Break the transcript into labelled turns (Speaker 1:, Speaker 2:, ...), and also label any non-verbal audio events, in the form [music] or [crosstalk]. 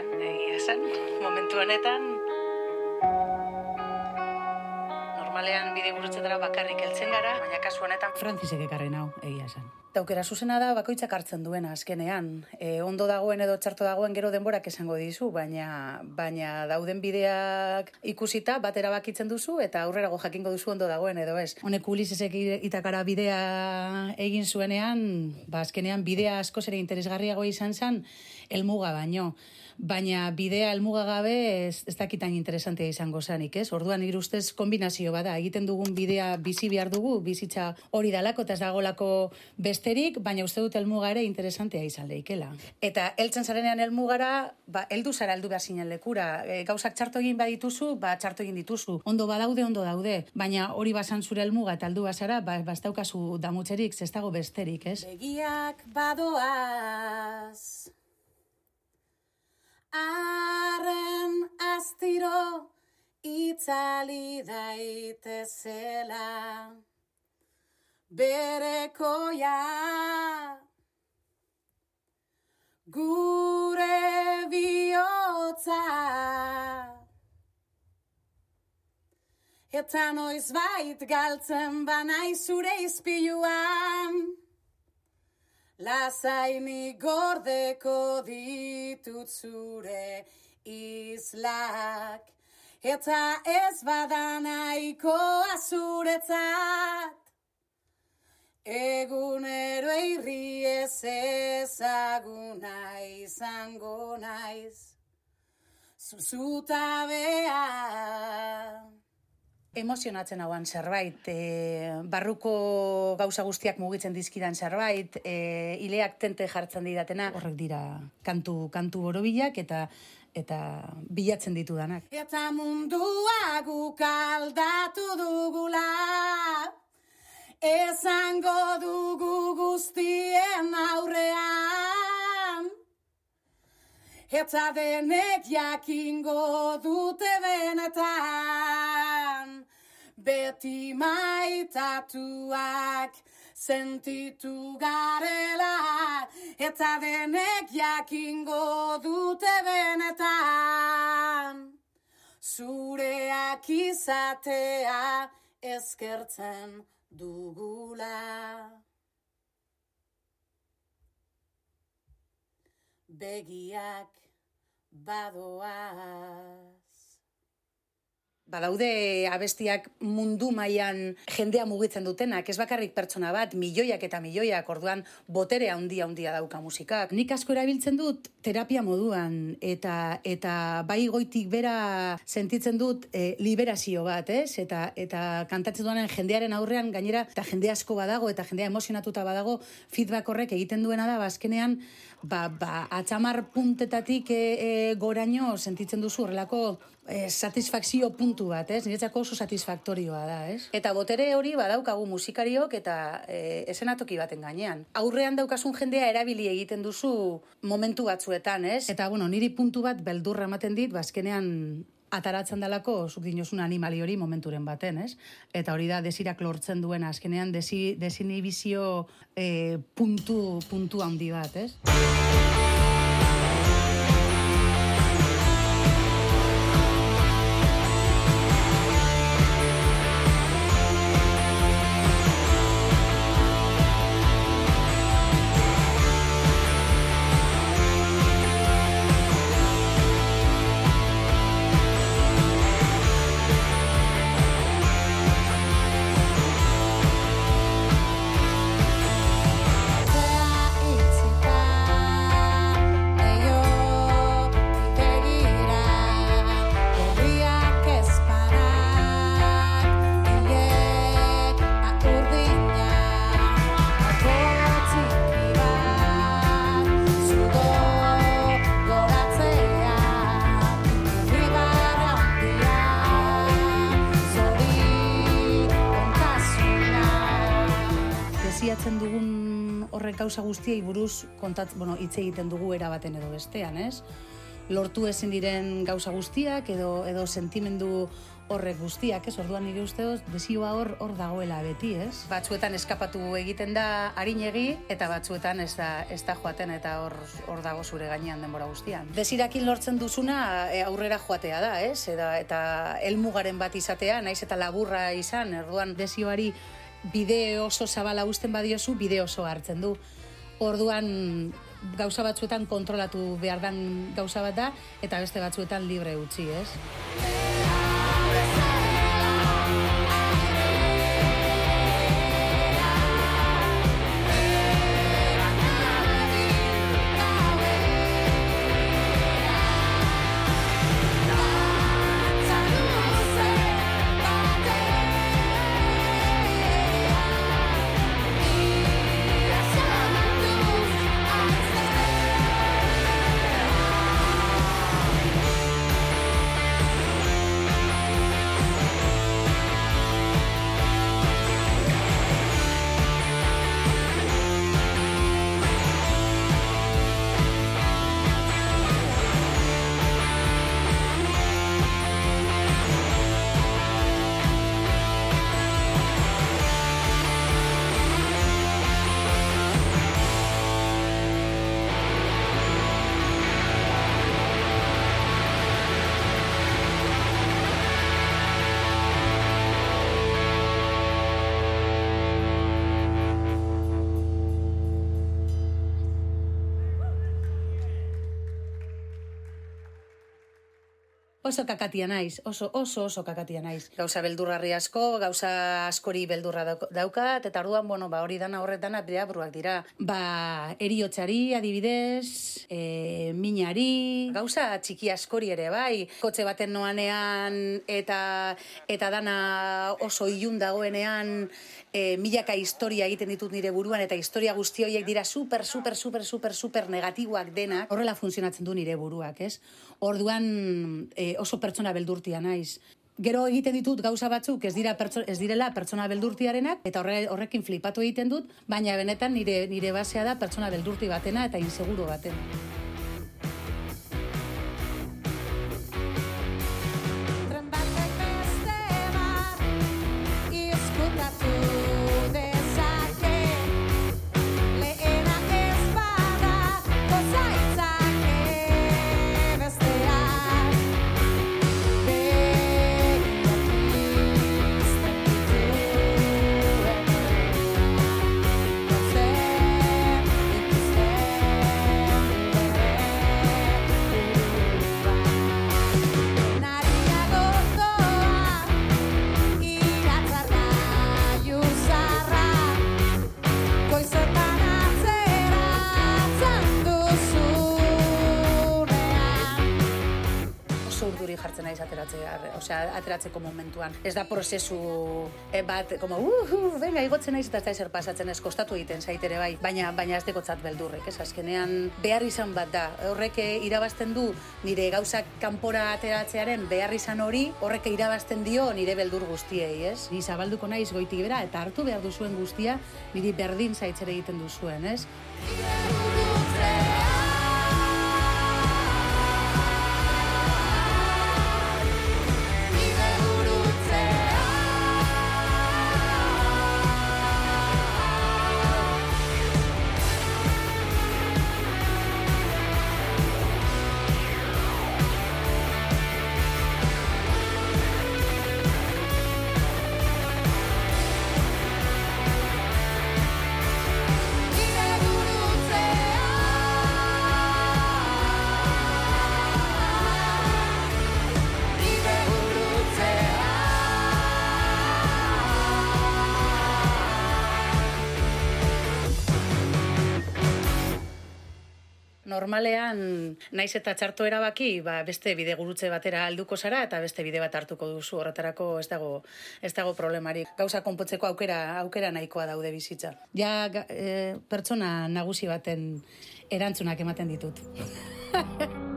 Speaker 1: gainean, egia esan, momentu honetan. Normalean bide gurutzetara bakarrik heltzen gara, baina kasu honetan
Speaker 2: Francisek ekarren hau, egia esan.
Speaker 1: Daukera zuzena da bakoitzak hartzen duena azkenean. E, ondo dagoen edo txarto dagoen gero denborak esango dizu, baina baina dauden bideak ikusita bat erabakitzen duzu eta aurrerago jakingo duzu ondo dagoen edo ez. Honek Ulisesek itakara bidea egin zuenean, ba azkenean bidea askoz ere interesgarriago izan zen helmuga baino. Baina bidea helmuga gabe ez, ez dakitan interesantea izango zanik, ez? Orduan nire ustez kombinazio bada, egiten dugun bidea bizi behar dugu, bizitza hori dalako eta ez dagolako besterik, baina uste dut helmuga ere interesantea izan leikela. Eta heltzen zarenean helmugara, ba, heldu zara heldu behar zinen lekura. E, gauzak txarto egin badituzu, ba, txarto egin dituzu. Ondo badaude, ondo daude. Baina hori basan zure helmuga eta heldu bazara, ba, bastaukazu damutzerik, ez dago besterik, ez?
Speaker 3: Begiak badoaz Arren astiro itzali daitezela. Berekoia Gure bihotza. Eta noiz bait galtzen banai zure izpiluan Lasaini gordeko ditut zure islak. Eta ez badanaikoa zuretzat Egunero irri ez ezaguna izango naiz. Zuzutabea
Speaker 1: emozionatzen hauan zerbait, e, barruko gauza guztiak mugitzen dizkidan zerbait, e, ileak tente jartzen didatena, horrek dira kantu, kantu borobilak eta eta bilatzen ditudanak.
Speaker 3: Eta mundua guk aldatu dugula Esango dugu guztien aurrean. Eta denek jakingo dute benetan Beti maitatuak sentitu garela Eta denek jakingo dute benetan. Zureak izatea eskertzen dugula. Begiak badoaz
Speaker 1: Badaude abestiak mundu mailan jendea mugitzen dutenak, ez bakarrik pertsona bat, milioiak eta milioiak, orduan botere handia handia dauka musikak. Nik asko erabiltzen dut terapia moduan eta eta bai goitik bera sentitzen dut e, liberazio bat, ez? Eta eta kantatzen duanen jendearen aurrean gainera eta jende asko badago eta jendea emozionatuta badago feedback horrek egiten duena da bazkenean ba, ba, atxamar puntetatik e, e, goraino sentitzen duzu horrelako e, satisfakzio puntu bat, ez? Niretzako oso satisfaktorioa da, ez? Eta botere hori badaukagu musikariok eta e, esenatoki baten gainean. Aurrean daukasun jendea erabili egiten duzu momentu batzuetan, ez? Eta, bueno, niri puntu bat beldurra ematen dit, bazkenean ataratzen dalako zuk dinozun animali hori momenturen baten, ez? Eta hori da desirak lortzen duena, azkenean desi, desinibizio e, puntu, puntu handi bat, ez? Gauza guztiei buruz kontat, bueno, hitz egiten dugu era baten edo bestean, ez? Lortu ezin diren gauza guztiak edo edo sentimendu
Speaker 3: horrek guztiak, ez? Orduan nire usteoz, desioa hor hor dagoela beti, ez?
Speaker 1: Batzuetan eskapatu egiten da arinegi eta batzuetan ez da ez da joaten eta hor hor dago zure gainean denbora guztian. Desirakin lortzen duzuna e, aurrera joatea da, ez? Eta eta helmugaren bat izatea, naiz eta laburra izan, orduan
Speaker 3: desioari bide oso zabala uzten badiozu, bide oso hartzen du. Orduan gauza batzuetan kontrolatu behar dan gauza bat da, eta beste batzuetan libre utzi, ez? Oso kakatia naiz, oso oso oso kakatia naiz.
Speaker 1: Gauza beldurrarri asko, gauza askori beldurra daukat, eta orduan, bueno, ba, hori dana horretan apidea buruak dira.
Speaker 3: Ba, eriotzari, adibidez, e, minari...
Speaker 1: Gauza txiki askori ere, bai. Kotxe baten noanean, eta, eta dana oso ilun dagoenean, e, milaka historia egiten ditut nire buruan, eta historia guzti horiek dira super, super, super, super, super negatiboak denak.
Speaker 3: Horrela funtzionatzen du nire buruak, ez? Orduan, e, oso pertsona beldurtia naiz. Gero egiten ditut gauza batzuk ez dira ez direla pertsona beldurtiarenak eta horre, horrekin flipatu egiten dut, baina benetan nire nire basea da pertsona beldurti batena eta inseguro batena. Osea, ateratzeko momentuan. Ez da prozesu e, bat, como, uh, uh, venga, igotzen naiz eta ez da ezer pasatzen ez kostatu egiten zaitere bai, baina baina ez dekotzat beldurrek, ez azkenean behar izan bat da. Horrek irabazten du nire gauzak kanpora ateratzearen behar izan hori, horrek irabazten dio nire beldur guztiei, ez? Ni zabalduko naiz goitik bera eta hartu behar duzuen guztia, niri berdin zaitzere egiten duzuen, ez? Normalean naiz eta txarto erabaki, ba, beste bide gurutze batera alduko zara eta beste bide bat hartuko duzu horretarako ez dago ez dago problemarik. Gauza konpotzeko aukera aukera nahikoa daude bizitza. Ja e, pertsona nagusi baten erantzunak ematen ditut. [laughs]